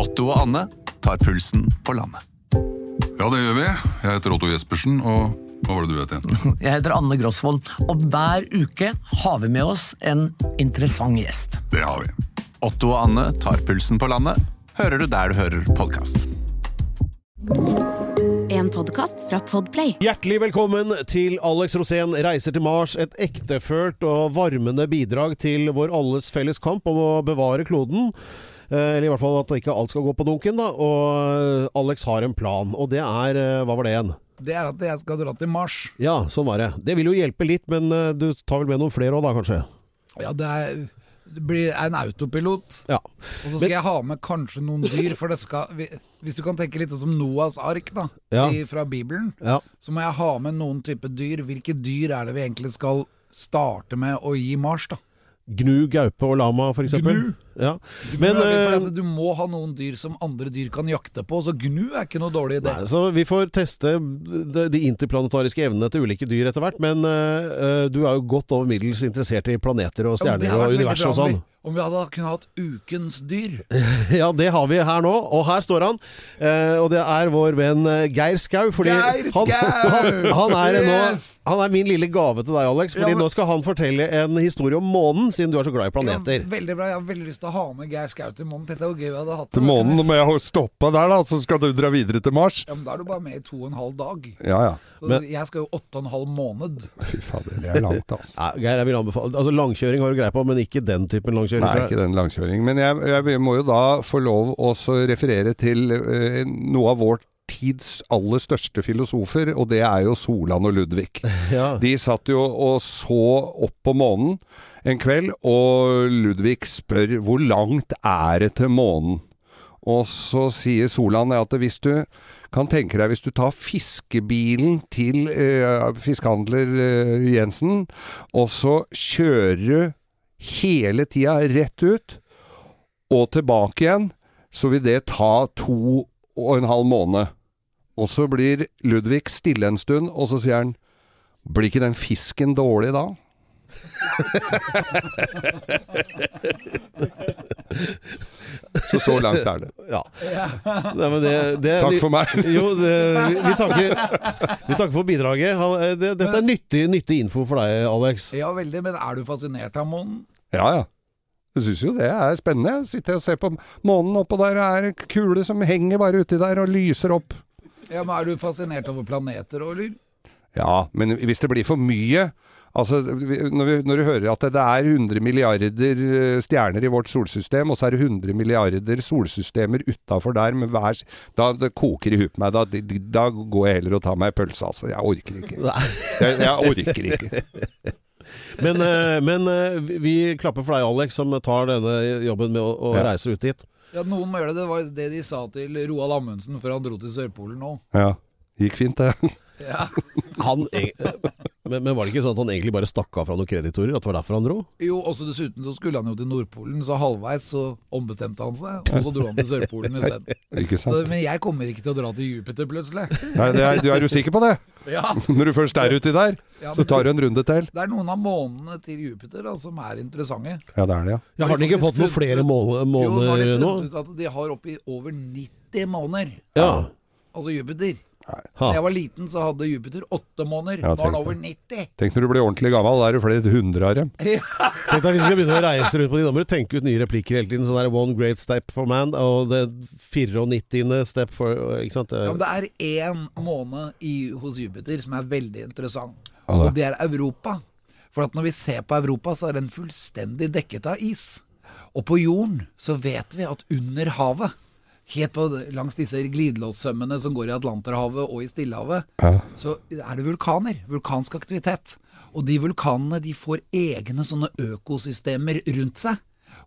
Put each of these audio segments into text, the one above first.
Otto og Anne tar pulsen på landet. Ja, det gjør vi. Jeg heter Otto Jespersen, og hva var det du het igjen? Jeg heter Anne Grosvold, og hver uke har vi med oss en interessant gjest. Det har vi. Otto og Anne tar pulsen på landet, hører du der du hører podkast. En podkast fra Podplay. Hjertelig velkommen til Alex Rosén reiser til Mars. Et ektefølt og varmende bidrag til vår alles felles kamp om å bevare kloden. Eh, Eller i hvert fall at ikke alt skal gå på dunken. da Og eh, Alex har en plan, og det er eh, Hva var det igjen? Det er at jeg skal dra til Mars. Ja, sånn var det. Det vil jo hjelpe litt, men du tar vel med noen flere òg da, kanskje? Ja, det, er, det blir en autopilot. Ja. Og så skal jeg ha med kanskje noen dyr, for det skal vi- Hvis du kan tenke litt sånn som Noahs ark da Ja. i, fra Bibelen, ja. så må jeg ha med noen type dyr. Hvilke dyr er det vi egentlig skal starte med å gi Mars, da? Gnu, gaupe og lama, eksempel. Gnu? Ja. Men, Men eh, Du må ha noen dyr som andre dyr kan jakte på, så gnu er ikke noe dårlig idé. Nei, så vi får teste de, interplanetariske evnene til ulike dyr etter hvert. Men eh, du er jo godt over middels interessert i planeter og stjerner ja, og univers og sånn. Om vi, hadde kunnet hatt ukens dyr. Ja, det har vi her nå, og her står han. Eh, og det er vår venn Geir Skau. Fordi Geir han, Skau! han, han, er nå, han er min lille gave til deg, Alex. Fordi Ja, men- nå skal han fortelle en historie om månen, siden du er så glad i planeter. Ja, veldig bra. Jeg har veldig lyst til å ha med Geir Skau til månen. Dette er jo gøy vi hadde hatt. Til månen, nå må jeg stoppe der, da, så skal du dra videre til Mars. Ja, men Da er du bare med i to og en halv dag. Ja ja. Men- jeg skal jo åtte og en halv måned. Fy fader, det er langt, altså. Ja, Geir, jeg vil anbefale Altså Langkjøring har du greie på, men ikke den typen langkjøring. Nei, ikke den langkjøring. Men jeg, jeg må jo da få lov å referere til eh, noe av vårt tids aller største filosofer, og det er jo Solan og Ludvig. Ja. De satt jo og så opp på månen en kveld, og Ludvig spør hvor langt er det til månen? Og så sier Solan at hvis du kan tenke deg hvis du tar fiskebilen til eh, fiskehandler eh, Jensen, og så kjører du hele tida rett ut og tilbake igjen, så vil det ta to og en halv måned. Og så blir Ludvig stille en stund, og så sier han Blir ikke den fisken dårlig da? Så så langt er det. Ja. Nei, men det, det, Takk for meg. Jo, det, vi, takker, vi takker for bidraget. Eh, det, dette er nyttig, nyttig info for deg, Alex. Ja, veldig. Men er du fascinert av månen? Ja, ja. Jeg syns jo det er spennende. Jeg sitter og ser på månen oppå der, er en kule som henger bare uti der og lyser opp. Ja, men Er du fascinert over planeter òg, eller? Ja, men hvis det blir for mye Altså, vi- når, vi, når du hører at det er 100 milliarder eh, stjerner i vårt solsystem, og så er det 100 milliarder solsystemer utafor der med hver Da det koker i huet på meg. Da, da går jeg heller og tar meg en pølse, altså. Jeg orker ikke. Jeg, jeg orker ikke. Men, eh, men eh, vi- vi klapper for deg, Alex, som tar denne jobben med å, å Ja. reise ut dit. Ja, Noen må gjøre det. Det var det de sa til Roald Amundsen før han dro til Sørpolen nå. Ja. Gikk fint, det. Han, men, men var det ikke sånn at han egentlig bare stakk av fra noen kreditorer? At det var derfor han dro? Jo, også Dessuten så skulle han jo til Nordpolen, så halvveis så ombestemte han seg, og så dro han til Sørpolen isteden. Men jeg kommer ikke til å dra til Jupiter plutselig. Nei, det er, du er jo sikker på det? Ja, Når du først er uti der, Ja, så tar du en runde til. Det er noen av månedene til Jupiter da, som er interessante. Ja, det er det, ja. Ja, har de ikke fått noen flere måneder, nå? Jo, nå har de funnet ut at de har oppi over 90 måneder. Ja. Altså Jupiter. Da jeg var liten, så hadde Jupiter åtte måneder. Ja, Nå er den over 90. Tenk når du blir ordentlig gammel, da er det flere hundre av dem. Tenk deg hvis vi skal begynne å reise rundt på de numrene, tenke ut nye replikker hele tiden. Sånn der One great step for man, og det 94. step for Ikke sant? Ja, men det er én måned i, hos Jupiter som er veldig interessant, og det er Europa. For at når vi ser på Europa, så er den fullstendig dekket av is. Og på jorden så vet vi at under havet, helt på, langs disse glidelåssømmene som går i Atlanterhavet og i Stillehavet, så er det vulkaner. Vulkansk aktivitet. Og de vulkanene de får egne sånne økosystemer rundt seg.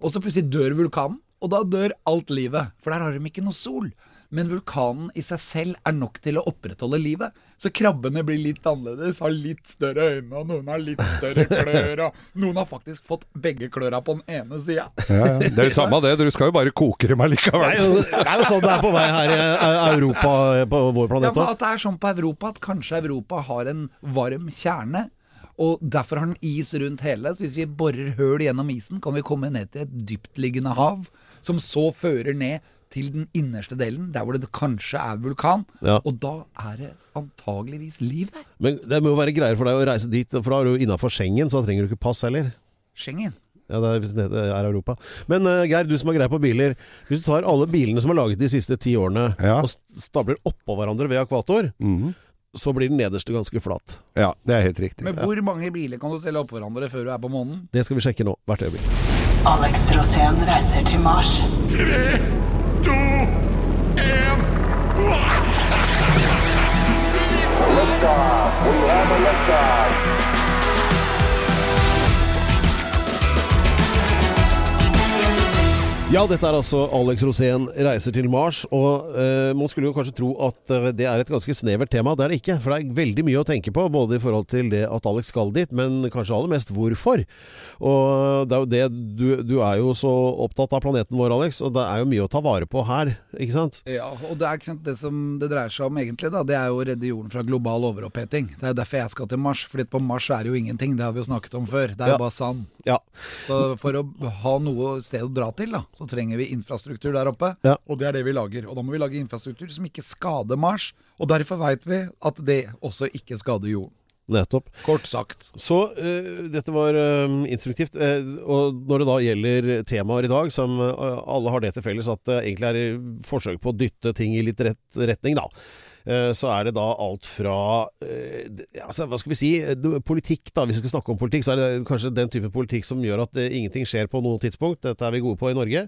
Og så plutselig dør vulkanen, og da dør alt livet. For der har de ikke noe sol. Men vulkanen i seg selv er nok til å opprettholde livet. Så krabbene blir litt annerledes, har litt større øyne, og noen har litt større klør. Og noen har faktisk fått begge kløra på den ene sida. Ja, ja. Det er jo samme det, dere skal jo bare koke dem Det allikevel. er jo, det er jo sånn det er på vei her i eh, Europa, på vår planet òg. At det er sånn på Europa, at kanskje Europa har en varm kjerne. Og derfor har den is rundt hele. Så hvis vi borer høl gjennom isen, kan vi komme ned til et dyptliggende hav, som så fører ned til den innerste delen, der hvor det kanskje er vulkan. Ja. Og da er det antageligvis liv der. Men det må jo være greier for deg å reise dit, for da er du jo innafor Schengen, så da trenger du ikke pass heller. Schengen. Ja, det er, det er Europa. Men uh, Geir, du som har greie på biler. Hvis du tar alle bilene som er laget de siste ti årene, Ja. og st- stabler oppå hverandre ved akvator, mm -hmm så blir den nederste ganske flat. Ja, det er helt riktig. Men hvor mange biler kan du stelle oppå hverandre før du er på månen? Det skal vi sjekke nå, hvert øyeblikk. Alex Rosén reiser til Mars. Liftoff. We have a liftoff. Ja, dette er altså Alex Rosén reiser til Mars. Og uh, man skulle jo kanskje tro at uh, det er et ganske snevert tema. Det er det ikke. For det er veldig mye å tenke på, både i forhold til det at Alex skal dit, men kanskje aller mest hvorfor. Og det er jo det Du, du er jo så opptatt av planeten vår, Alex, og det er jo mye å ta vare på her, ikke sant? Ja, og det er ikke sant, det som det dreier seg om egentlig, da, det er jo å redde jorden fra global overoppheting. Det er jo derfor jeg skal til Mars, fordi på Mars er det jo ingenting. Det har vi jo snakket om før. Det er Ja. bare sand. Ja. Så for å ha noe sted å dra til, da, så trenger vi infrastruktur der oppe. Ja. Og det er det vi lager. Og da må vi lage infrastruktur som ikke skader Mars. Og derfor veit vi at det også ikke skader jorden. Nettopp. Kort sagt. Så uh, dette var uh, instruktivt. Uh, og når det da gjelder temaer i dag, som alle har det til felles at det egentlig er forsøk på å dytte ting i litt rett retning, da. Eh, Så er det da alt fra eh, altså, Hva skal vi si? Politikk, da. Hvis vi skal snakke om politikk, så er det kanskje den type politikk som gjør at eh, ingenting skjer på noe tidspunkt. Dette er vi gode på i Norge.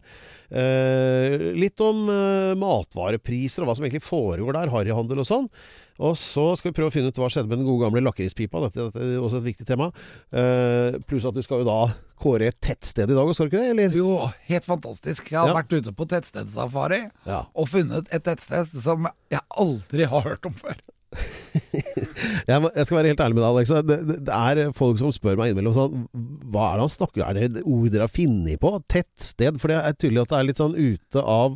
Litt om matvarepriser og hva som egentlig foregår der. Harryhandel og sånn. Og så skal vi prøve å finne ut hva skjedde med den gode gamle lakrispipa. Dette, dette er også et viktig tema. Uh, pluss at du skal jo da kåre et tettsted i dag, skal du ikke det? Eller? Jo, helt fantastisk. Jeg har Ja. vært ute på tettstedssafari Ja. og funnet et tettsted som jeg aldri har hørt om før. Jeg, må, jeg skal være helt ærlig med deg, Alex. Det, det, det er folk som spør meg innimellom sånn Hva er det han snakker om? Er det ord dere har funnet på? Tettsted? For det er tydelig at det er litt sånn ute av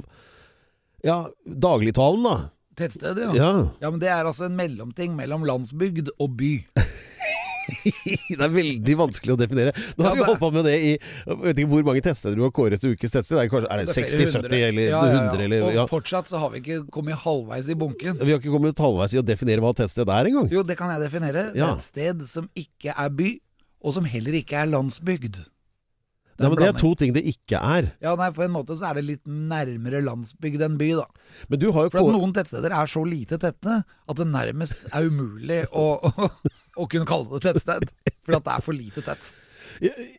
ja, dagligtalen, da. Tettsted, ja. Ja. Ja, men det er altså en mellomting mellom landsbygd og by. Det er veldig vanskelig å definere. Nå har Ja, vi holdt på med det i Jeg vet ikke hvor mange tettsteder du har kåret til ukes tettsted. Er er det Det er flere 60, hundre. 70 eller ja, ja. 100? Eller, Og fortsatt så har vi ikke kommet halvveis i bunken. Vi har ikke kommet halvveis i å definere hva tettsted er engang. Jo, det kan jeg definere. Det er et sted som ikke er by, og som heller ikke er landsbygd. Ja, men det er to ting det ikke er. Ja, nei, På en måte så er det litt nærmere landsbygd enn by, da. Men du har jo For at noen tettsteder er så lite tette at det nærmest er umulig å, å, å kunne kalle det tettsted. Fordi at det er for lite tett.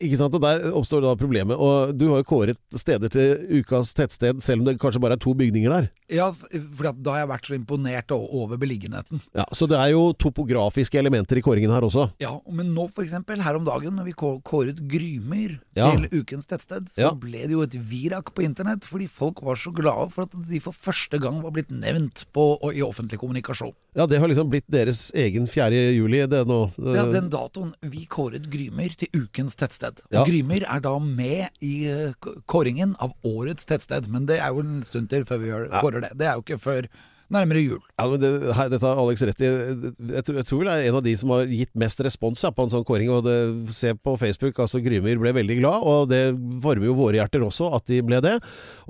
Ikke sant, og Der oppstår da problemet. Og Du har jo kåret steder til ukas tettsted, selv om det kanskje bare er to bygninger der. Ja, for da har jeg vært så imponert over beliggenheten. Ja, Så det er jo topografiske elementer i kåringen her også. Ja, Men nå eksempel, her om dagen, når vi kåret Grymyr Ja. til ukens tettsted, så Ja. ble det jo et virak på internett, fordi folk var så glade for at de for første gang var blitt nevnt på, og, i offentlig kommunikasjon. Ja, Det har liksom blitt deres egen 4. juli, det nå. Ja, Den datoen vi kåret Grymyr til ukens tettsted. Og Ja. Grymyr er da med i eh, kåringen av årets tettsted, men det er jo en stund til før vi gjør, kårer det. Det er jo ikke før nærmere jul. Ja, men det, her, Dette har Alex rett i. Jeg tror, jeg tror det er en av de som har gitt mest respons ja, på en sånn kåring. og det, Se på Facebook, altså Grymyr ble veldig glad, og det varmer jo våre hjerter også at de ble det.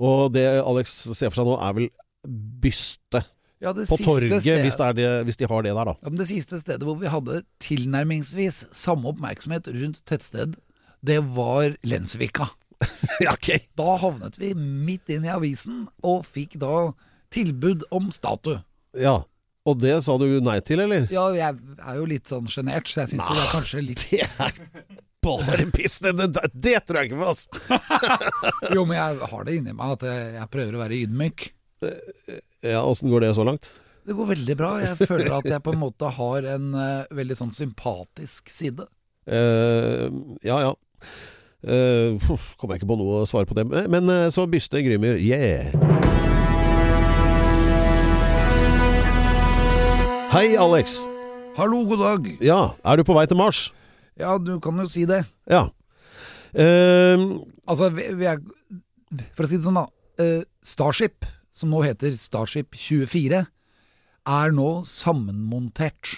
Og det Alex ser for seg nå, er vel byste Ja, det på torget, sted- hvis, det det, hvis de har det der, da. Ja, men Det siste stedet hvor vi hadde tilnærmingsvis samme oppmerksomhet rundt tettsted, det var Lensvika. ja, ok. Da havnet vi midt inn i avisen, og fikk da tilbud om statue. Ja. Og det sa du nei til, eller? Ja, jeg er jo litt sånn sjenert, så jeg syns det er kanskje litt Det er bare piss! Det, det, det tror jeg ikke på, altså! Jo, men jeg har det inni meg at jeg, jeg prøver å være ydmyk. Ja, Åssen går det så langt? Det går veldig bra. Jeg føler at jeg på en måte har en eh, veldig sånn sympatisk side. Uh, ja, ja. Uh, kommer jeg ikke på noe å svare på det. Men uh, så byste Grymyr. Yeah! Hei, Alex. Hallo, god dag. Ja, er du på vei til Mars? Ja, du kan jo si det. Ja. Uh, Altså, vi, vi er For å si det sånn, da. eh, Starship, som nå heter Starship 24, er nå sammenmontert.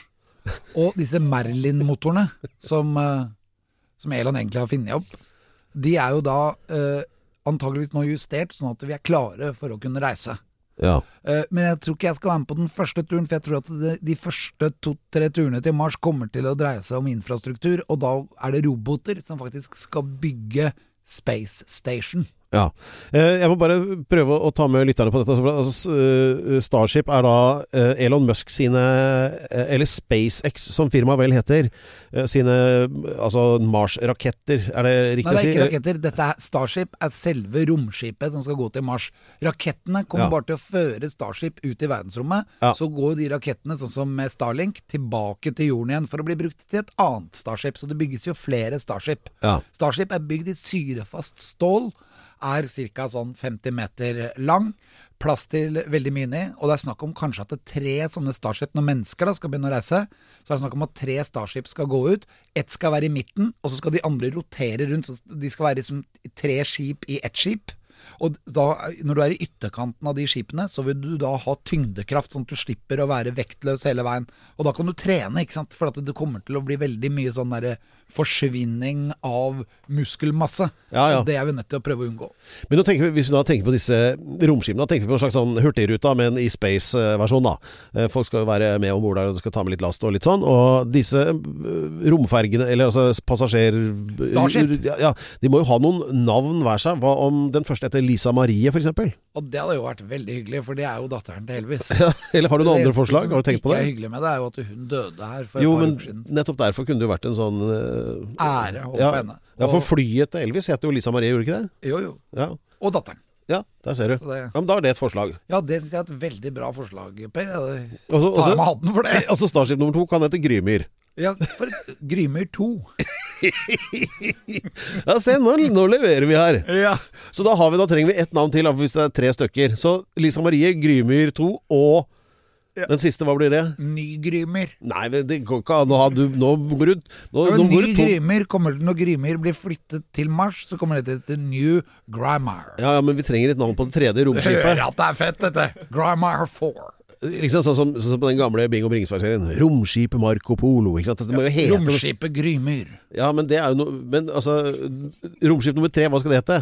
Og disse Merlin-motorene, som, eh, som Elon egentlig har funnet opp, de er jo da eh, antageligvis nå justert, sånn at vi er klare for å kunne reise. Ja. Eh, Men jeg tror ikke jeg skal være med på den første turen, for jeg tror at de, de første to-tre turene til Mars kommer til å dreie seg om infrastruktur, og da er det roboter som faktisk skal bygge Space Station. Ja. Eh, Jeg må bare prøve å ta med lytterne på dette. Altså, eh, Starship er da eh, Elon Musk sine Eller SpaceX, som firmaet vel heter. Sine altså Mars-raketter, er det riktig Nei, det er ikke raketter. Dette er Starship er selve romskipet som skal gå til Mars. Rakettene kommer Ja. bare til å føre Starship ut i verdensrommet. Ja. Så går de rakettene, sånn som med Starlink, tilbake til jorden igjen for å bli brukt til et annet Starship. Så det bygges jo flere Starship. Ja. Starship er bygd i syrefast stål. Er ca. sånn 50 meter lang. Plass til veldig mye inni. Og det er snakk om kanskje at det er tre sånne Starship når mennesker da skal begynne å reise. Så er det snakk om at tre Starship skal gå ut. Ett skal være i midten, og så skal de andre rotere rundt. Så de skal være liksom tre skip i ett skip. Og da, når du er i ytterkanten av de skipene, så vil du da ha tyngdekraft, sånn at du slipper å være vektløs hele veien. Og da kan du trene, ikke sant. For at det kommer til å bli veldig mye sånn derre forsvinning av muskelmasse. Ja, ja. Det er vi nødt til å prøve å unngå. Men vi, hvis vi da tenker på disse romskipene, da tenker vi på en slags sånn hurtigruta, men i space-versjon, da. Eh, Folk skal jo være med om bord der og skal ta med litt last og litt sånn. Og disse eh, romfergene, eller altså passasjer... Starship. Ja, de må jo ha noen navn hver seg. Hva om den første heter Lisa Marie, eksempel? Og det hadde jo vært veldig hyggelig, for det er jo datteren til Elvis. Ja, eller har du noen Det andre forslag? Har du tenkt på er det? hyggelig med det, er jo at hun døde her for et Jo, par men uker siden. nettopp derfor kunne det jo vært en sånn uh, Ære overfor ja, henne. Ja, for flyet til Elvis het jo Lisa Marie, gjorde ikke det? Jo, jo. Ja. Og datteren. ja, der ser du. Det- Ja, men da er det et forslag. Ja, det syns jeg er et veldig bra forslag, Per. Jeg Og og tar med hatten for det. Altså Starship nummer to kan hete Grymyr. Ja, for Grymyr 2. Ja, se, nå, nå leverer vi her. Ja. Så da, har vi, da trenger vi ett navn til, hvis det er tre stykker. Så Lisa Marie, Grymyr 2 og Ja. den siste, hva blir det? Ny Grymyr. Nei, det går ikke an å ha du, Nå går du Nå, Ja, nå Ny Grymer kommer Når Grymyr blir flyttet til Mars, så kommer det til New Grammar. Ja, ja, men vi trenger et navn på det tredje Hører romskipet. at det er fett, dette. Grammar 4. Liksom sånn som, sånn som på den gamle Bingo Bringsværd-serien. Romskipet Marco Polo. Ikke sant? Det må jo hete Romskipet Grymyr. Ja, men det er jo noe Men altså Romskip nummer tre, hva skal det hete?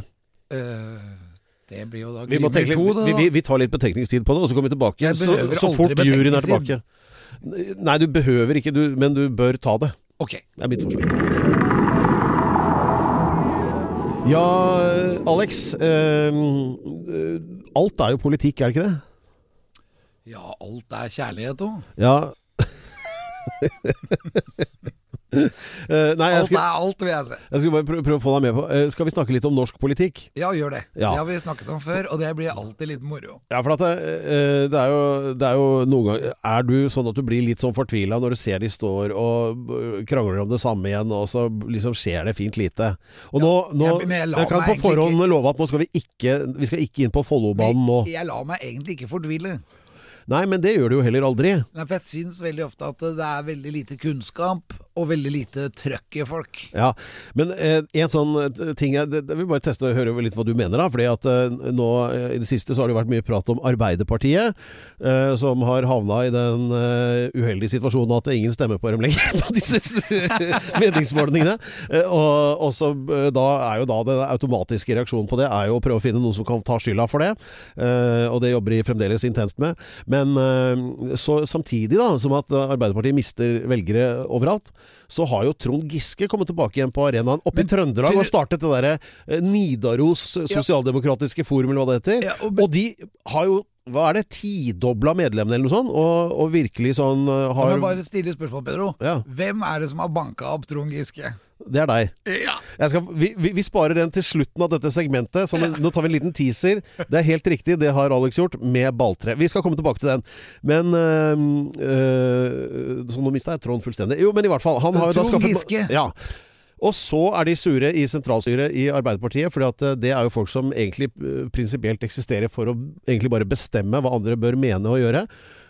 Uh... det blir jo da Vi, Grymyr tenke, 2, da. vi, vi, vi tar litt betenkningstid på det, og så kommer vi tilbake. Så, så fort juryen er tilbake. Nei, du behøver ikke, du, men du bør ta det. Ok. Det er mitt forslag. Ja, Alex. eh, alt er jo politikk, er det ikke det? Ja, alt er kjærlighet òg. Ja. uh, nei, Alt er alt, vil jeg si. jeg skulle bare prøve, prøve å få deg med på uh, Skal vi snakke litt om norsk politikk? Ja, gjør det. Ja. Det har vi snakket om før, og det blir alltid litt moro. Ja, for at det, eh, det, er jo, det er jo noen ganger Er du sånn at du blir litt sånn fortvila når du ser de står og krangler om det samme igjen, og så liksom skjer det fint lite? Og nå, nå jeg- jeg jeg kan på forhånd ikke- love at nå skal vi ikke Vi skal ikke inn på Follobanen nå. Jeg lar meg egentlig ikke fortvile. Nei, men det gjør du jo heller aldri. Nei, For jeg syns veldig ofte at det er veldig lite kunnskap og veldig lite trøkk i folk. Ja, men eh, en sånn eh, ting jeg, det, det vil bare teste og høre litt hva du mener da. Fordi at eh, nå eh, i det siste så har det vært mye prat om Arbeiderpartiet, eh, som har havna i den eh, uheldige situasjonen at ingen stemmer på dem lenger på disse meningsmålingene. Og, og så da er jo da den automatiske reaksjonen på det er jo å prøve å finne noen som kan ta skylda for det. Og det jobber de fremdeles intenst med. Men så samtidig da, som at Arbeiderpartiet mister velgere overalt, så har jo Trond Giske kommet tilbake igjen på arenaen oppe i Men Trøndelag og startet det derre eh, Nidaros sosialdemokratiske forum, eller hva det heter. Ja, og- og, de har jo hva er det, tidobla medlemmene eller noe sånt, og, og virkelig sånn Kan har jeg bare stille spørsmål, Pedro? Ja. Hvem er det som har banka opp Trond Giske? Det er deg. Ja. Jeg skal, vi, vi, vi sparer den til slutten av dette segmentet. Så nå tar vi en liten teaser. Det er helt riktig, det har Alex gjort, med balltre. Vi skal komme tilbake til den. Men øh, øh, Så nå mista jeg tråden fullstendig. Jo, men i hvert fall. Han har jo da Trond skaffet Giske. Ja. Og så er de sure i sentralstyret i Arbeiderpartiet, for øh, det er jo folk som egentlig øh, prinsipielt eksisterer for å egentlig bare bestemme hva andre bør mene og gjøre.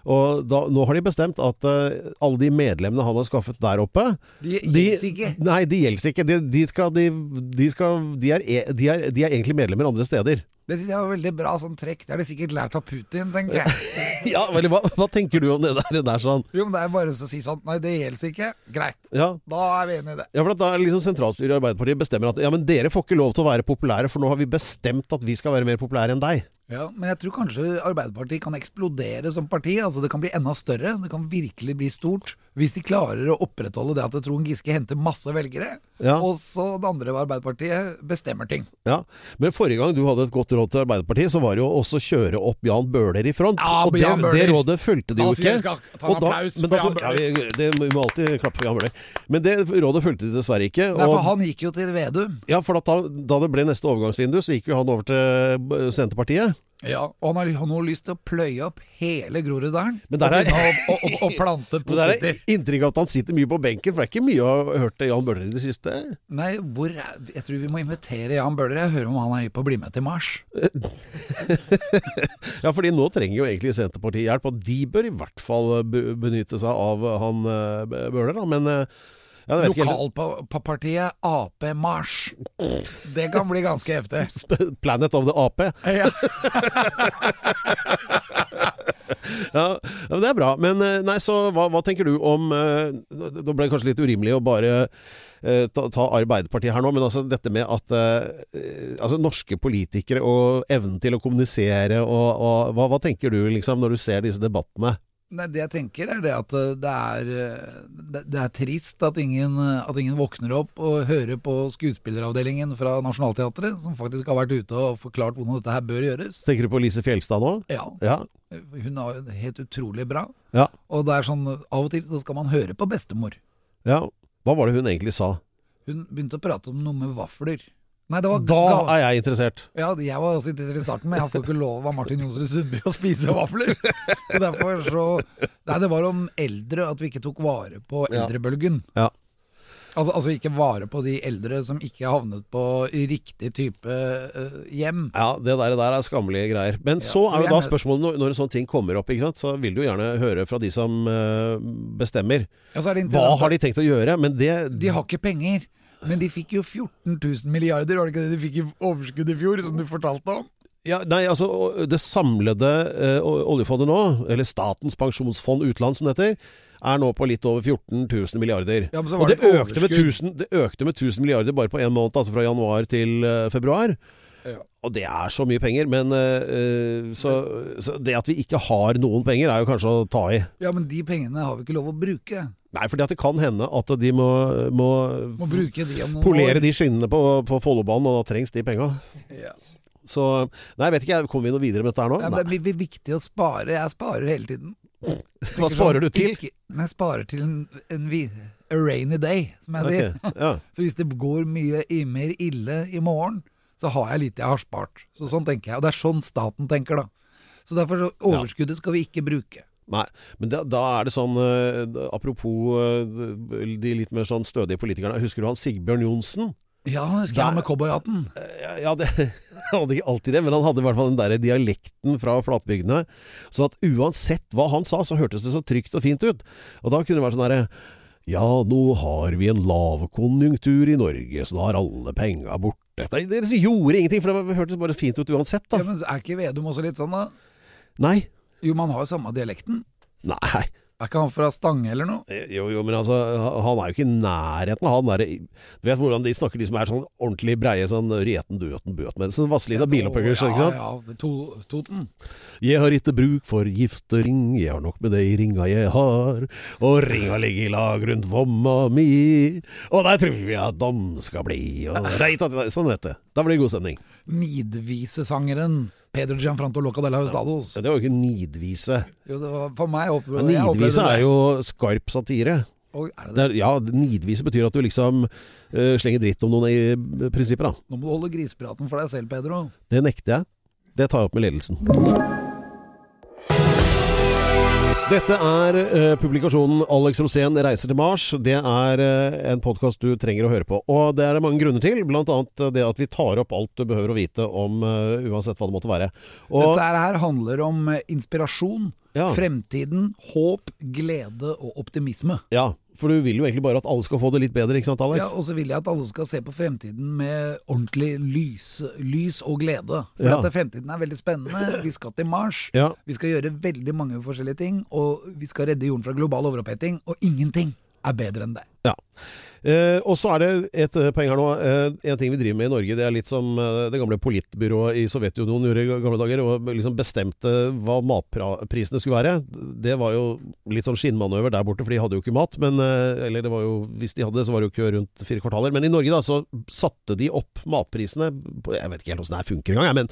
Og da, nå har de bestemt at uh, alle de medlemmene han har skaffet der oppe De gjelder ikke. Nei, de gjelder ikke. De, de, skal, de, de, skal, de, er, e- de, er, de er egentlig medlemmer andre steder. Det syns jeg var veldig bra sånn trekk. Det har de sikkert lært av Putin, tenker jeg. Ja, vel, hva, hva tenker du om det der, der sånn? Jo, men det er bare å si sånn Nei, det gjelder ikke. Greit. Ja, Da er vi enige i det. Ja, for da er liksom sentralstyret i Arbeiderpartiet bestemmer at ja, men dere får ikke lov til å være populære, for nå har vi bestemt at vi skal være mer populære enn deg. Ja, Men jeg tror kanskje Arbeiderpartiet kan eksplodere som parti. Altså Det kan bli enda større. Det kan virkelig bli stort. Hvis de klarer å opprettholde det at Trond Giske henter masse velgere, Ja. og så det andre Arbeiderpartiet bestemmer ting. Ja, Men forrige gang du hadde et godt råd til Arbeiderpartiet, så var det jo også å kjøre opp Jan Bøhler i front. Ja, og det, det rådet fulgte de jo Da sier ikke. jeg skal ta en applaus da- for da- Jan Bøhler. Ja, vi, det vi må alltid klappe for Jan Bøhler. Men det rådet fulgte de dessverre ikke. Nei, for Og, han gikk jo til Vedum. ja, for da, da det ble neste overgangsvindu, så gikk jo han over til Senterpartiet. Ja, og han har, han har lyst til å pløye opp hele Groruddalen. Men der er- og, og, og plante Men det er poteter. inntrykk av at han sitter mye på benken, for det er ikke mye jeg har hørt til Jan Bøhler i det siste. Nei, hvor er, jeg tror vi må invitere Jan Bøhler. Jeg hører om han er hypp på å bli med til Mars. Ja, fordi nå trenger jo egentlig Senterpartiet hjelp, og de bør i hvert fall be- benytte seg av han eh, Bøhler, da. Men eh, ja. Lokalpartiet Ap Mars. Det kan bli ganske heftig. Planet of the Ap. Ja. Ja, det er bra. Men eh, nei, så hva, hva tenker du om eh, Da ble det kanskje litt urimelig å bare eh, ta, ta Arbeiderpartiet her nå, men altså dette med at eh, eh, altså norske politikere og evnen til å kommunisere og, og hva, hva tenker du liksom når du ser disse debattene? Nei, det jeg tenker er det at eh, det er, eh, det, er trist at ingen, eh, at ingen våkner opp og hører på skuespilleravdelingen fra Nationaltheatret, som faktisk har vært ute og forklart hvordan dette her bør gjøres. Tenker du på Lise Fjelstad nå? Ja, Ja. hun er helt utrolig bra. Ja. Og det er sånn, av og til så skal man høre på bestemor. ja. Hva var det hun egentlig sa? Hun begynte å prate om noe med vafler. Nei, Da er jeg interessert. Ja, jeg var også interessert i starten, men jeg får ikke lov av Martin Johnsrud Sundby å spise vafler. Så derfor så Nei, det var om eldre, at vi ikke tok vare på eldrebølgen. Ja. Altså, altså ikke vare på de eldre som ikke havnet på riktig type uh, hjem. Ja, det der, der er skammelige greier. Men Ja, så er jo da spørsmålet når, når en sånn ting kommer opp, så vil du jo gjerne høre fra de som uh, bestemmer. Ja, så er det Hva har de tenkt å gjøre? Men det De har ikke penger, men de fikk jo 14 000 milliarder, var det ikke det de fikk i overskudd i fjor, som du fortalte om? ja, Nei, altså det samlede eh, oljefondet nå, eller Statens pensjonsfond utland som det heter, er nå på litt over 14 000 milliarder. Ja, men så Og var det det økte, med 1000, det økte med 1000 milliarder bare på én måned, altså fra januar til eh, februar. Ja. Og det er så mye penger, men uh, så, så det at vi ikke har noen penger, er jo kanskje å ta i. Ja, men de pengene har vi ikke lov å bruke. Nei, for det kan hende at de må, må, Må de polere år. de skinnene på, på Follobanen, og da trengs de penga. Ja. Så Nei, jeg vet ikke, kommer vi noe videre med dette her nå? Ja, men det er viktig å spare. Jeg sparer hele tiden. Hva sparer du til? Ikke, jeg sparer til en, en a rainy day, som jeg sier. Ja. Så hvis det går mye mer ille i morgen, så har jeg litt jeg har spart. Så sånn tenker jeg. Og det er sånn staten tenker, da. Så derfor så overskuddet skal vi ikke bruke. Nei, men da, da er det sånn eh, Apropos eh, de litt mer sånn stødige politikerne. Husker du han Sigbjørn Johnsen? Ja, skal jeg med cowboyhatten? Ja, ja, det, han hadde ikke alltid det, men han hadde i hvert fall den der dialekten fra flatbygdene. Så at uansett hva han sa, så hørtes det så trygt og fint ut. Og da kunne det vært sånn herre Ja, nå har vi en lavkonjunktur i Norge, så da er alle penga borte. Liksom gjorde ingenting, for det hørtes bare fint ut uansett, da. Ja, men Er ikke Vedum også litt sånn, da? Nei. Jo, man har jo samme dialekten. Nei. Er ikke han fra Stange eller noe? Jo, jo, men altså, han er jo ikke i nærheten av han derre Du vet hvordan de snakker, de som er sånn ordentlig breie, sånn Rieten, Døten, Sånn Vazelina Bilopphøggers, ja, ikke sant? Ja, er to, Toten. Jeg har ikke bruk for giftering, jeg har nok med de ringa jeg har, og ringa ligger i lag rundt vomma mi, og der tror jeg at dom skal bli, og reit at Sånn, vet du. Da blir det god stemning. Nidvisesangeren Pedro Gianfranto Loca de la Hustados. Det var jo ikke nidvise. Jo, det var for meg opp, Men jeg nidvise er jo skarp satire. Og det Det det? er, ja, nidvise betyr at du liksom uh, slenger dritt om noen i eh, prinsippet, da. Nå må du holde grisepraten for deg selv, Pedro. Det nekter jeg. Det tar jeg opp med ledelsen. Dette er uh, publikasjonen 'Alex Rosén reiser til Mars'. Det er uh, en podkast du trenger å høre på. Og det er det mange grunner til, bl.a. det at vi tar opp alt du behøver å vite om uh, uansett hva det måtte være. Og Dette her handler om eh, inspirasjon, Ja. fremtiden, håp, glede og optimisme. Ja, For du vil jo egentlig bare at alle skal få det litt bedre, ikke sant Alex? Ja, og så vil jeg at alle skal se på fremtiden med ordentlig lys, lys og glede. For Ja. at fremtiden er veldig spennende. Vi skal til Mars. Ja. Vi skal gjøre veldig mange forskjellige ting. Og vi skal redde jorden fra global overoppheting. Og ingenting er bedre enn det. Ja. Eh, og så er det et eh, poeng her nå. Eh, en ting vi driver med i Norge, det er litt som det gamle politbyrået i Sovjetunionen gjorde i gamle dager. Og liksom bestemte hva matprisene skulle være. Det var jo litt sånn skinnmanøver der borte, for de hadde jo ikke mat. Men, eller det var jo, hvis de hadde det, så var det jo kø rundt fire kvartaler. Men i Norge da, så satte de opp matprisene på- Jeg vet ikke helt åssen det her funker engang, men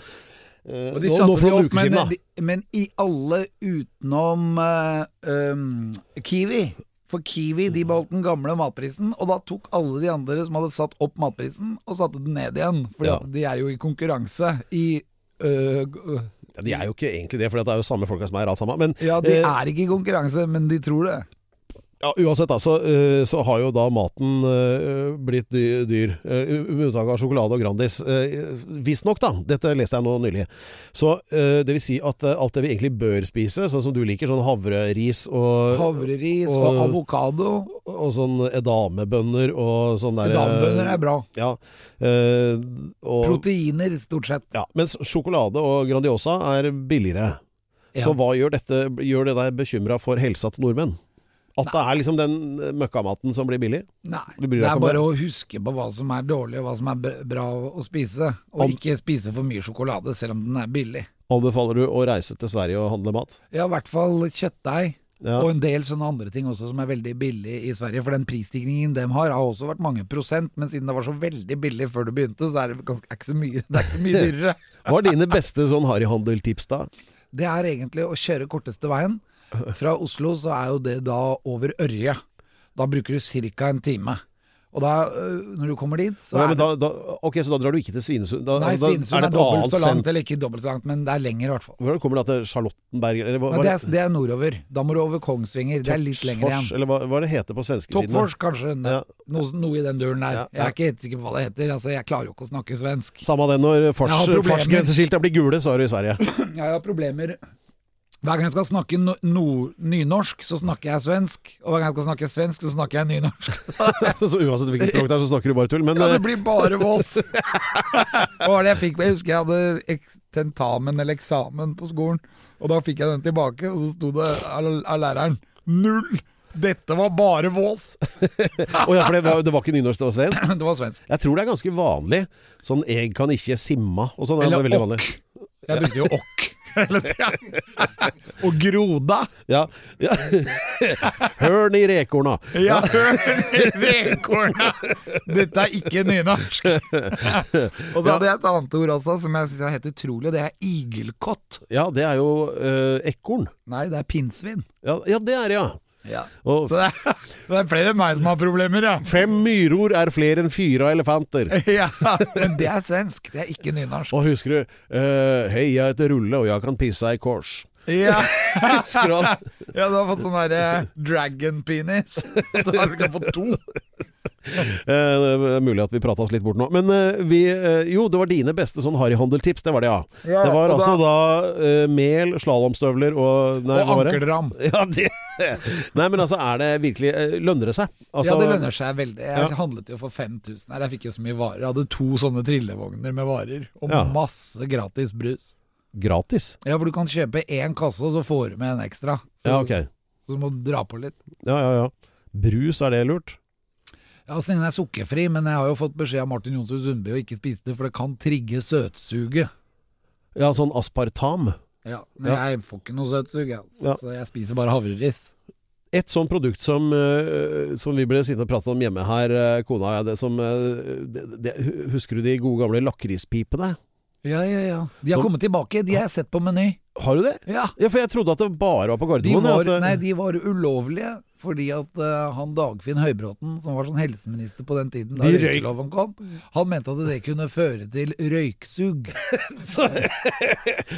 eh, Og de satte nå nå de opp, men, siden, de- men i alle utenom uh, um, Kiwi. For Kiwi de beholdt den gamle matprisen, og da tok alle de andre som hadde satt opp matprisen, og satte den ned igjen. For Ja. de er jo i konkurranse i øh, øh. Ja, de er jo ikke egentlig det, for det er jo samme folka som er alt sammen. Men Ja, de eh, er ikke i konkurranse, men de tror det. Ja, Uansett, da, så, så har jo da maten eh, blitt dyr. eh, Med unntak av sjokolade og Grandis. Visstnok, da. Dette leste jeg nå nylig. Så det vil si at alt det vi egentlig bør spise, sånn som du liker, sånn havreris og Havreris og, og- avokado. og sånn edamebønner og sånn der Edamebønner er bra. Ja. og, Proteiner, stort sett. ja. Mens sjokolade og Grandiosa er billigere. Ja. Så hva gjør dette Gjør det deg bekymra for helsa til nordmenn? At det er liksom den møkkamaten som blir billig? Nei, det er bare det? å huske på hva som er dårlig og hva som er bra å spise. Og Om- ikke spise for mye sjokolade, selv om den er billig. Anbefaler du å reise til Sverige og handle mat? Ja, i hvert fall kjøttdeig. Ja. Og en del sånne andre ting også som er veldig billig i Sverige. For den prisstigningen de har, har også vært mange prosent. Men siden det var så veldig billig før du begynte, så er det ganske, er ikke så mye, det er ikke så mye dyrere. Hva er dine beste sånn harryhandeltips, da? Det er egentlig å kjøre korteste veien. Fra Oslo så er jo det da over Ørje. Da bruker du ca. en time. Og da, øh, når du kommer dit, så Ja, er det da, da, ok, så da drar du ikke til Svinesund? Da, Nei, da Svinesund er, er dobbelt så langt, eller ikke dobbelt så langt, men det er lenger i hvert fall. Hvordan kommer du da til Charlottenberg? Eller hva, Nei, det, er, det er nordover. Da må du over Kongsvinger. Det er litt lenger igjen. Eller hva, hva er det heter på svenskesiden? Toppfors, kanskje. Ja. Noe, noe i den duren der. Ja, Jeg er ikke helt sikker på hva det heter. Altså, jeg klarer jo ikke å snakke svensk. Samme det når fartsgrenseskilta blir gule, så er du i Sverige. Jeg har problemer Hver gang jeg skal snakke no, no, nynorsk, så snakker jeg svensk. Og hver gang jeg skal snakke svensk, så snakker jeg nynorsk. så uansett hvilket språk det er, så snakker du bare tull. Men Ja, det eh, blir bare vås. Var det jeg fikk? Jeg husker jeg hadde tentamen eller eksamen på skolen, og da fikk jeg den tilbake, og så sto det av læreren null. Dette var bare vås. oh ja, for det var, det var ikke nynorsk, det var svensk? Det var svensk. Jeg tror det er ganske vanlig. Sånn 'eg kan ikke simma' og sånn. er Eller okk. Jeg brukte jo okk. Og groda. Ja. ja. Hørn i rekorna. Ja, hør rekorna! Dette er ikke nynorsk. Og så hadde jeg et annet ord også, som jeg synes er helt utrolig, og det er igelkott. Ja, det er jo uh, ekorn. Nei, det er pinnsvin. Ja, ja, det er det, ja. Ja. Og Så det er, det er flere enn meg som har problemer, ja. fem myror er flere enn fire elefanter. ja. Men det er svensk, det er ikke nynorsk. Og husker du uh, 'Hei, jeg heter Rulle, og jeg kan pisse i kors'. Ja, Husker du han? ja du har fått sånn derre dragon penis. Du har fått to. Eh, det er mulig at vi prata oss litt bort nå. Men eh, vi eh, Jo, det var dine beste sånn harryhandeltips. Det var det, ja. Ja, det var altså da, da mel, slalåmstøvler og nei, Og hva ankelram. Ja, det Nei, men altså, er det virkelig Lønner det seg? Altså, ja, det lønner seg veldig. Jeg Ja. handlet jo for 5000 her. Jeg fikk jo så mye varer. Jeg hadde to sånne trillevogner med varer, og Ja. masse gratis brus. Gratis? Ja, for du kan kjøpe én kasse, og så får du med en ekstra. Så, Ja, ok. så du må dra på litt. Ja, ja, ja. Brus, er det lurt? Ja, så lenge den er sukkerfri, men jeg har jo fått beskjed av Martin Jonsrud Sundby å ikke spise det, for det kan trigge søtsuget. Ja, sånn aspartam. Ja, men Ja. jeg får ikke noe søtsug, altså. Ja. så jeg spiser bare havreris. Et sånt produkt som, eh, som vi ble sittende og prate om hjemme her, eh, kona og jeg, det som eh, Husker du de gode gamle lakrispipene? Ja, ja, ja. De har Så- kommet tilbake, de har jeg sett på Meny. Har du det? Ja. Ja, for jeg trodde at det bare var på De var, nei, de var ulovlige fordi at uh, han Dagfinn Høybråten, som var sånn helseminister på den tiden da De røykeloven kom, han mente at det kunne føre til røyksug. så,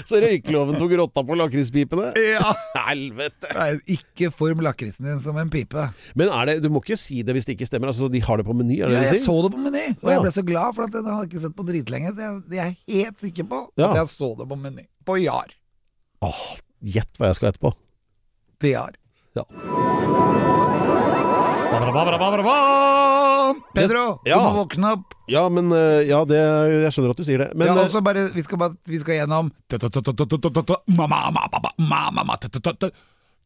så røykeloven tok rotta på lakrispipene? Ja! Helvete! Nei, ikke form lakrisen din som en pipe. Men er det, du må ikke si det hvis det ikke stemmer. Altså, De har det på Meny, det Ja, det jeg du sier? så det på Meny, og jeg ble så glad for at den hadde jeg ikke sett på dritlenge, så jeg, jeg er helt sikker på Ja. at jeg så det på Meny. På Jar. Åh, Gjett hva jeg skal etterpå. Det Jar. Ja. Pedro, Ja. du må våkne opp. Ja, men eh, Ja, det, jeg skjønner at du sier det. Men ja, eh, altså bare, vi, skal bare, vi skal gjennom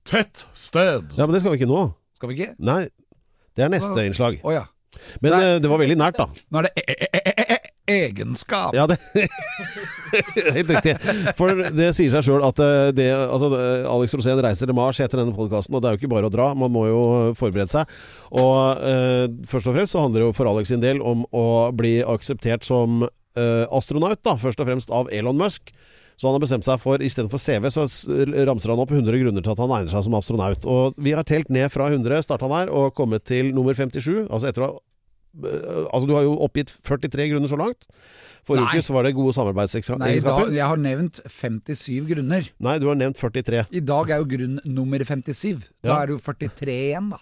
Tett sted. ja, men det skal vi ikke nå. Skal vi ikke? Nei, det er neste innslag. Å ja. Men Nei. eh, det var veldig nært, da. Nå er det e e e e e egenskap. Ja, det Helt riktig. For det sier seg sjøl at eh, det, altså, Alex Rosén reiser til Mars etter denne podkasten, og det er jo ikke bare å dra, man må jo forberede seg. Og eh, først og fremst så handler det jo for Alex sin del om å bli akseptert som eh, astronaut, da, først og fremst av Elon Musk. Så han har bestemt seg for, istedenfor CV, så ramser han opp 100 grunner til at han egner seg som astronaut. Og vi har telt ned fra 100, starta der, og kommet til nummer 57. Altså etter å ha Altså, du har jo oppgitt 43 grunner så langt. Forrige Nei. uke så var det gode Nei, samarbeidsegenskaper. jeg har nevnt 57 grunner. Nei, du har nevnt 43. I dag er jo grunn nummer 57. Da Ja. er det jo 43 igjen, da.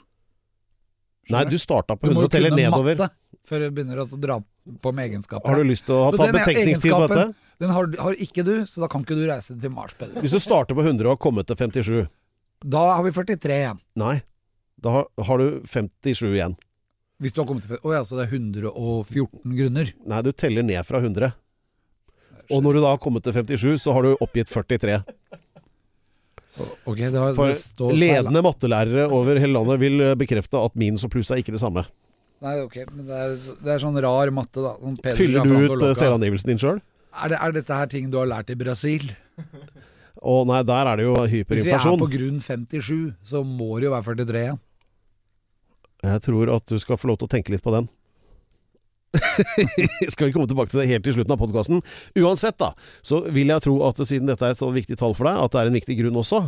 Nei, du starta på Du må 100 jo og teller kunne nedover. matte før du begynner å dra på med egenskaper. Har du lyst til å ha Så tatt betenkningstid på dette? Den har, har ikke du, så da kan ikke du reise til Mars, Pedro. Hvis du starter på 100 og har kommet til 57 Da har vi 43 igjen. Nei, da har, har du 57 igjen. Hvis du har kommet til Å ja, så det er 114 grunner. Nei, du teller ned fra 100. Og når du da har kommet til 57, så har du oppgitt 43. Ok, det, har, For står feil, ledende mattelærere over hele landet vil eh, bekrefte at minus og pluss er ikke det samme. Nei, ok, men det er, det er sånn rar matte, da. Sånn Fyller du ut eh, selvangivelsen din sjøl? Er, det, er dette her ting du har lært i Brasil? Å nei, der er det jo Hvis vi er på grunn 57, så må det jo være 43 igjen. Jeg tror at du skal få lov til å tenke litt på den. skal vi komme tilbake til det helt til slutten av podkasten. Uansett, da, så vil jeg tro at siden dette er et så viktig tall for deg, at det er en viktig grunn også.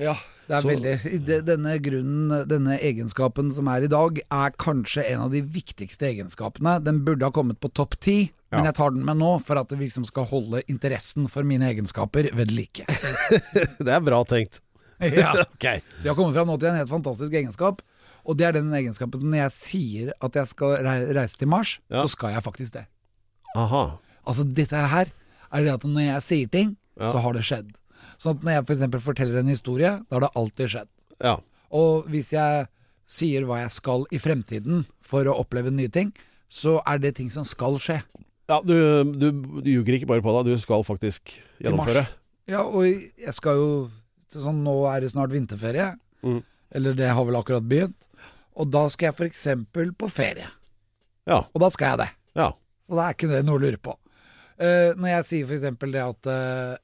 Ja, det er Så- veldig Denne grunnen, denne egenskapen som er i dag, er kanskje en av de viktigste egenskapene. Den burde ha kommet på topp ti, men jeg tar den med nå for at det liksom skal holde interessen for mine egenskaper ved like. Det er bra tenkt. Ja. okay. Så vi har kommet fra nå til en helt fantastisk egenskap. Og det er den egenskapen som når jeg sier at jeg skal reise til Mars, Ja. så skal jeg faktisk det. Aha. Altså dette her er det at når jeg sier ting, Ja. så har det skjedd. Sånn at når jeg f.eks. forteller en historie, da har det alltid skjedd. Ja. Og hvis jeg sier hva jeg skal i fremtiden for å oppleve nye ting, så er det ting som skal skje. ja du, du, du ljuger ikke bare på deg, du skal faktisk gjennomføre. Ja, og jeg skal jo Sånn, nå er det snart vinterferie. Mm. Eller det har vel akkurat begynt. Og da skal jeg f.eks. på ferie. Ja. Og da skal jeg det. Ja. Så da er ikke det noe å lure på. Uh, når jeg sier f.eks. det at uh,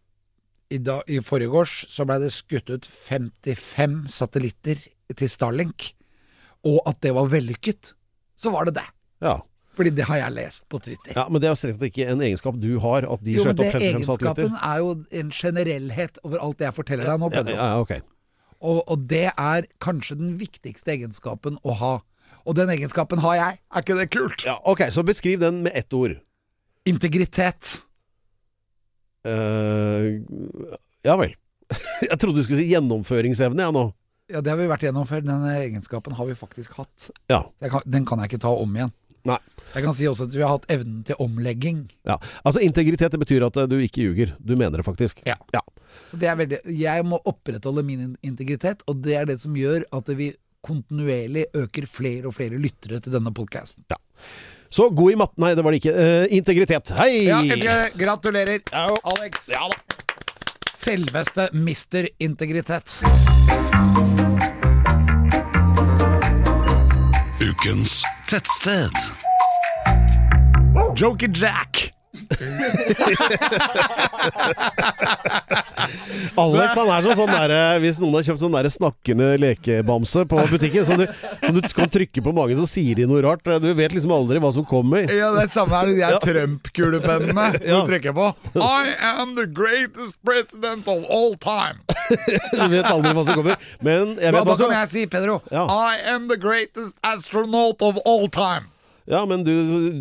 i, dag, i forrige års så blei det skutt ut 55 satellitter til Starlink, og at det var vellykket, så var det det. ja. Fordi det har jeg lest på Twitter. Ja, Men det er jo strengt tatt ikke en egenskap du har, at de skjøt opp 55 satellitter. jo, men det egenskapen er jo en generellhet over alt det jeg forteller deg nå, Ja, Pedro. ja, ok. Og, og det er kanskje den viktigste egenskapen å ha. Og den egenskapen har jeg. Er ikke det kult? Ja, ok, Så beskriv den med ett ord. Integritet. Uh, ja vel. jeg trodde du skulle si gjennomføringsevne, jeg nå. Ja, det har vi vært gjennom før. Den egenskapen har vi faktisk hatt. Ja. Den kan jeg ikke ta om igjen. Nei. Jeg kan si også at vi har hatt evnen til omlegging. Ja. Altså, integritet det betyr at eh, du ikke ljuger. Du mener det faktisk. Ja. Så det er veldig Jeg må opprettholde min integritet, og det er det som gjør at vi kontinuerlig øker flere og flere lyttere til denne podkasten. Så god i matten Nei, det var det ikke. Uh, integritet. Hei! Ja, gratulerer, gratulerer, Alex. Selveste Mister Integritet. Ukens tettsted. Joker Jack. Alex han er sånn, sånn der, eh, Hvis noen har kjøpt sånn der snakkende lekebamse på butikken, som du, som du kan trykke på magen, så sier de noe rart. Du vet liksom aldri hva som kommer. Ja, det er samme her, de der Trump-kulepennene Ja. du trykker på. I am the greatest president of all time. Du vet aldri hva som kommer. Men jeg vet da hva som kan jeg si, Pedro, Ja. I am the greatest astronaut of all time. Ja, men du,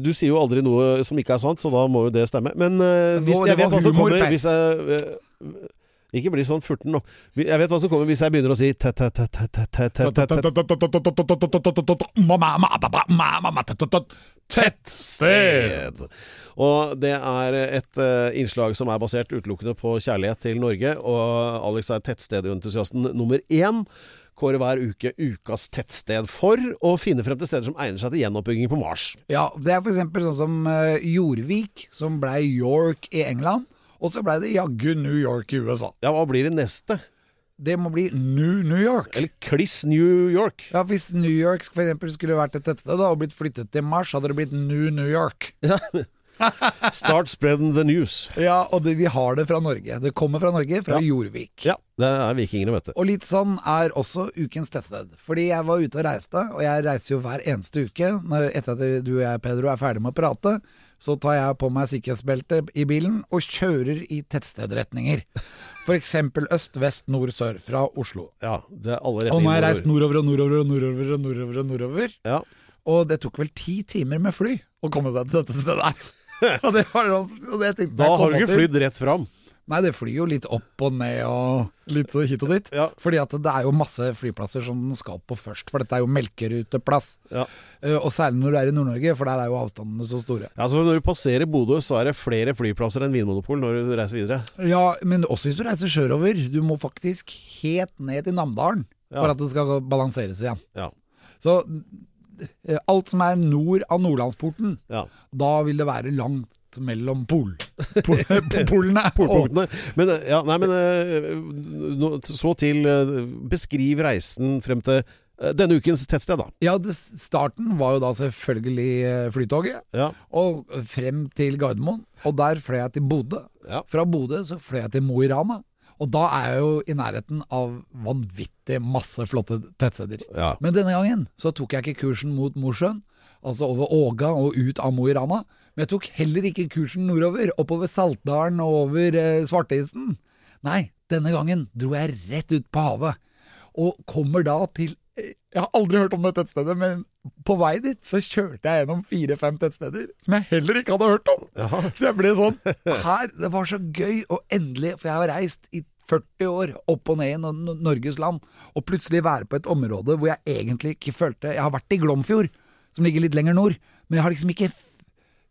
du sier jo aldri noe som ikke er sant, så da må jo det stemme. Men uh, hvis jeg vet hva som kommer hvis jeg eh, Ikke bli sånn furten nå. Jeg vet hva som kommer hvis jeg begynner å si tett, tett, tett, tett, tett, tett, tett, tett. tettsted. Og det er et eh, innslag som er basert utelukkende på kjærlighet til Norge. Og Alex er tettstedentusiasten nummer én. Kårer hver uke ukas tettsted for å finne frem til steder som egner seg til gjenoppbygging på Mars. Ja, det er eksempel sånn som uh, Jorvik, som blei York i England. Og så blei det jaggu New York i USA. Ja, hva blir det neste? Det må bli New New York. Eller Kliss New York. Ja, Hvis New York for eksempel skulle vært et tettsted og blitt flyttet til Mars, hadde det blitt New New York. Start spreading the news. Ja, og det, vi har det fra Norge. Det kommer fra Norge, fra Ja. Jorvik. Ja, det er vikingene, vet du. Og litt sånn er også ukens tettsted. Fordi jeg var ute og reiste, og jeg reiser jo hver eneste uke. Når, etter at du og jeg, Pedro, er ferdig med å prate, så tar jeg på meg sikkerhetsbeltet i bilen og kjører i tettstedretninger. Eksempel øst, vest, nord, sør fra Oslo. Ja, det er alle Og nå har jeg reist nordover og nordover og nordover og nordover. Og nordover Ja. Og det tok vel ti timer med fly å komme seg til dette stedet her. Og det var sånn, og det tenkte Da har du ikke flydd rett fram. Nei, det flyr jo litt opp og ned og litt hit og dit. Ja. Fordi at det er jo masse flyplasser som den skal på først, for dette er jo melkeruteplass. Ja. Eh, og særlig når du er i Nord-Norge, for der er jo avstandene så store. Ja, så Når du passerer Bodø, så er det flere flyplasser enn Vinmonopol når du reiser videre. Ja, men også hvis du reiser sørover. Du må faktisk helt ned til Namdalen for at det skal balanseres igjen. Ja. Så eh, alt som er nord av Nordlandsporten, Ja. da vil det være langt mellom pol, pol, polene. Polpunktene. Men, eh, ja, nei, men eh, så til eh, Beskriv reisen frem til denne ukens tettsted, da. Ja, det, starten var jo da selvfølgelig Flytoget. Ja. Og frem til Gardermoen. Og der fløy jeg til Bodø. Ja. Fra Bodø så fløy jeg til Mo i Rana. Og da er jeg jo i nærheten av vanvittig masse flotte tettsteder. Ja. Men denne gangen så tok jeg ikke kursen mot Mosjøen, altså over Åga og ut av Mo i Rana. Men jeg tok heller ikke kursen nordover, oppover Saltdalen og over eh, Svarteisen. Nei, denne gangen dro jeg rett ut på havet. Og kommer da til eh, Jeg har aldri hørt om det tettstedet, men på vei dit så kjørte jeg gjennom fire-fem tettsteder som jeg heller ikke hadde hørt om. Så jeg ble sånn Her, Det var så gøy, og endelig, for jeg har reist i 40 år opp og ned i Nor- Nor- Norges land, og plutselig være på et område hvor jeg egentlig ikke følte Jeg har vært i Glomfjord, som ligger litt lenger nord, men jeg har liksom ikke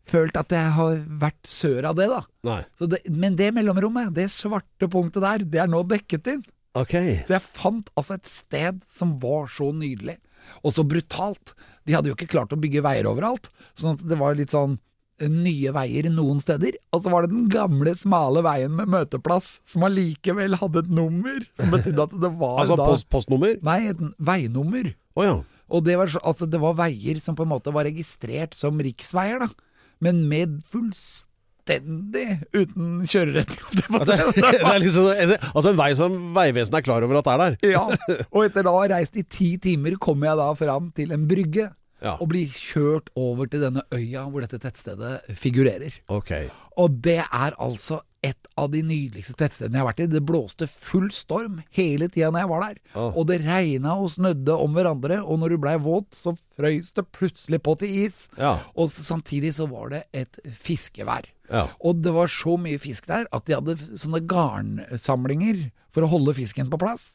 følt at jeg har vært sør av det, da. Det, men det mellomrommet, det svarte punktet der, det er nå dekket inn. Okay. Så jeg fant altså et sted som var så nydelig, og så brutalt. De hadde jo ikke klart å bygge veier overalt, sånn at det var litt sånn eh, nye veier noen steder, og så var det den gamle, smale veien med møteplass, som allikevel hadde et nummer, som betydde at det var Altså da post, postnummer? Nei, et veinummer. Oh, ja. Og det var, altså, det var veier som på en måte var registrert som riksveier, da. Men med fullstendig uten kjørerett. Det, det er liksom, altså en vei som Vegvesenet er klar over at er der. Ja, og etter da å ha reist i ti timer, kommer jeg da fram til en brygge. Ja. Og blir kjørt over til denne øya hvor dette tettstedet figurerer. Okay. Og det er altså et av de nydeligste tettstedene jeg har vært i. Det blåste full storm hele tida når jeg var der. Oh. Og det regna og snødde om hverandre, og når du blei våt, så frøys det plutselig på til is. Ja. Og samtidig så var det et fiskevær. Ja. Og det var så mye fisk der at de hadde sånne garnsamlinger for å holde fisken på plass.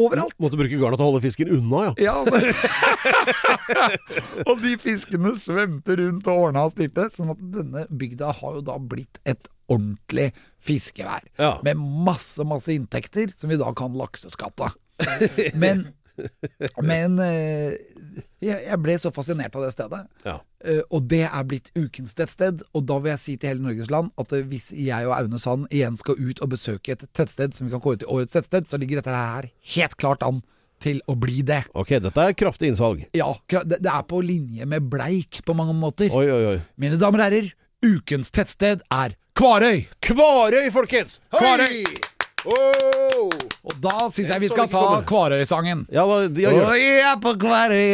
Overalt. Måtte bruke garna til å holde fisken unna, ja. Ja, og de fiskene svømte rundt og ordna og styrte, sånn at denne bygda har jo da blitt et ordentlig fiskevær. Ja. Med masse, masse inntekter som vi da kan lakseskatte. Men, men eh, jeg, ble så fascinert av det stedet. Ja. Eh, og det er blitt ukens tettsted. Og da vil jeg si til hele Norges land at eh, hvis jeg og Aune Sand igjen skal ut og besøke et tettsted som vi kan kåre til årets tettsted, så ligger dette her helt klart an til å bli det. Ok, dette er kraftig innsalg. Ja, det, det er på linje med Bleik på mange måter. Oi, oi, oi. Mine damer og herrer, ukens tettsted er Kvarøy! Kvarøy, folkens! Kvarøy! Oh! Og da syns jeg vi skal ta. Kvarøy-sangen. Ja, da, ja, gjør Og det. jeg er på Kvarøy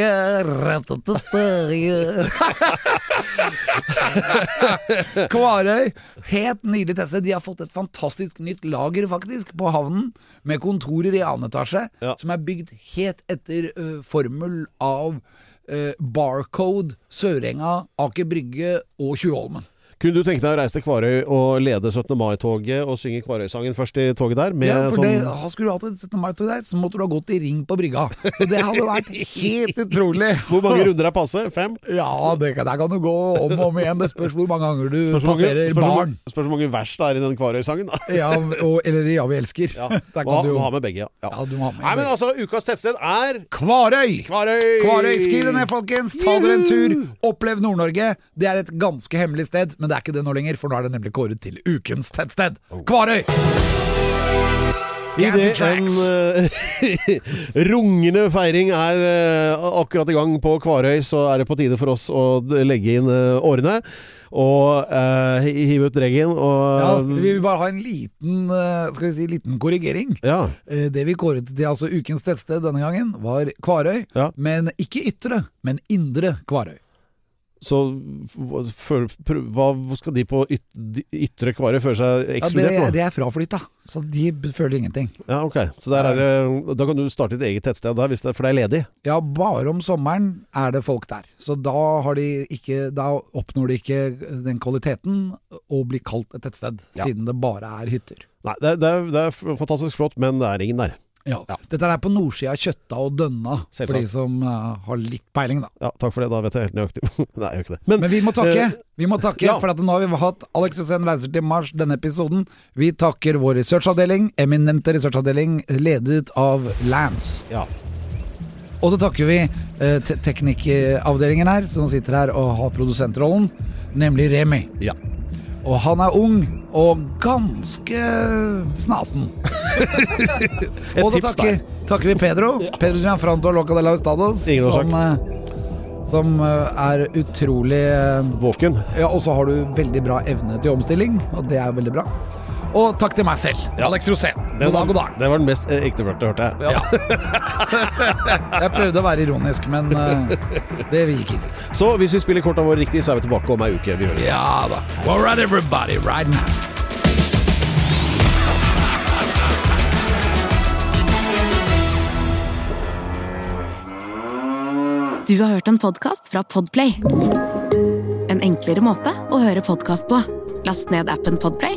Kvarøy, helt nydelig testet De har fått et fantastisk nytt lager faktisk på havnen, med kontorer i annen etasje, Ja. som er bygd helt etter uh, formel av uh, Barcode, Sørenga, Aker Brygge og Tjuvholmen. Kunne du tenke deg å reise til Kvarøy og lede 17. mai-toget og synge Kvarøysangen først i toget der? Med Ja, for det, sånn Skulle du hatt et 17. mai-tog der, så måtte du ha gått i ring på brygga. Så det hadde vært helt utrolig. Hvor mange runder er passe? Fem? Ja, det, der kan du gå om og om igjen. Det spørs hvor mange ganger du Spørs mange- passerer spørs barn. Spørs hvor mange vers det er i den Kvarøy-sangen. Ja, og, eller Ja, vi elsker. Ja. Der Må, kan du må jo ha med begge, ja. ja. Ja, du må ha med Nei, men altså, ukas tettsted er Kvarøy! Kvarøy! Kvarøy, Skriv det ned, folkens! Ta dere en tur! Opplev Nord-Norge. Det er et ganske hemmelig sted, men det er ikke det nå lenger, for nå er det nemlig kåret til ukens tettsted. Kvarøy! Idet en eh, rungende feiring er uh, akkurat i gang på Kvarøy, så er det på tide for oss å legge inn uh, årene. Og hive ut dreggen og Ja, vi vil bare ha en liten, skal vi si, liten korrigering. Ja. Det vi kåret til altså ukens tettsted denne gangen, var Kvarøy. Ja. Men ikke ytre, men indre Kvarøy. Så hva skal de på yt, ytre Kvarøy føle seg ekskludert nå? det er fraflytta, så de føler ingenting. Ja, ok. Så der er da kan du starte et eget tettsted der, det, for det er ledig. Ja, bare om sommeren er det folk der. Så da, har de ikke, da oppnår de ikke den kvaliteten å bli kalt et tettsted, Ja. siden det bare er hytter. Nei, det, er- det, er, det er fantastisk flott, men det er ingen der. Ja. Dette er på nordsida av Kjøtta og Dønna, for de som uh, har litt peiling, da. Ja, takk for det. Da vet jeg helt nøyaktig. Nei, jeg gjør ikke det. Men, Men vi må takke, Uh, vi må takke ja. for at nå har vi hatt Alex Hussein reiser til Mars denne episoden. Vi takker vår researchavdeling, eminente researchavdeling ledet av Lance. ja. Og så takker vi uh, te teknikkavdelingen her, som sitter her og har produsentrollen, nemlig Remi. ja. Og han er ung og ganske snasen. og da takker, takker vi Pedro. Pedro Gianfranto Loca de la Ustados. Som, eh, som eh, er utrolig eh, Våken. Ja, Og så har du veldig bra evne til omstilling, og det er veldig bra. Og takk til meg selv, Alex Rosén. God dag, god dag. Det var den mest eh, ektefølte, hørte jeg. Jeg prøvde å være ironisk, men eh, det gikk ikke. Så hvis vi spiller kortene våre riktig, så er vi tilbake om ei uke. Vi høres. Ja da. All right, everybody, right now. Du har hørt en podkast fra Podplay. En enklere måte å høre podkast på. Last ned appen Podplay,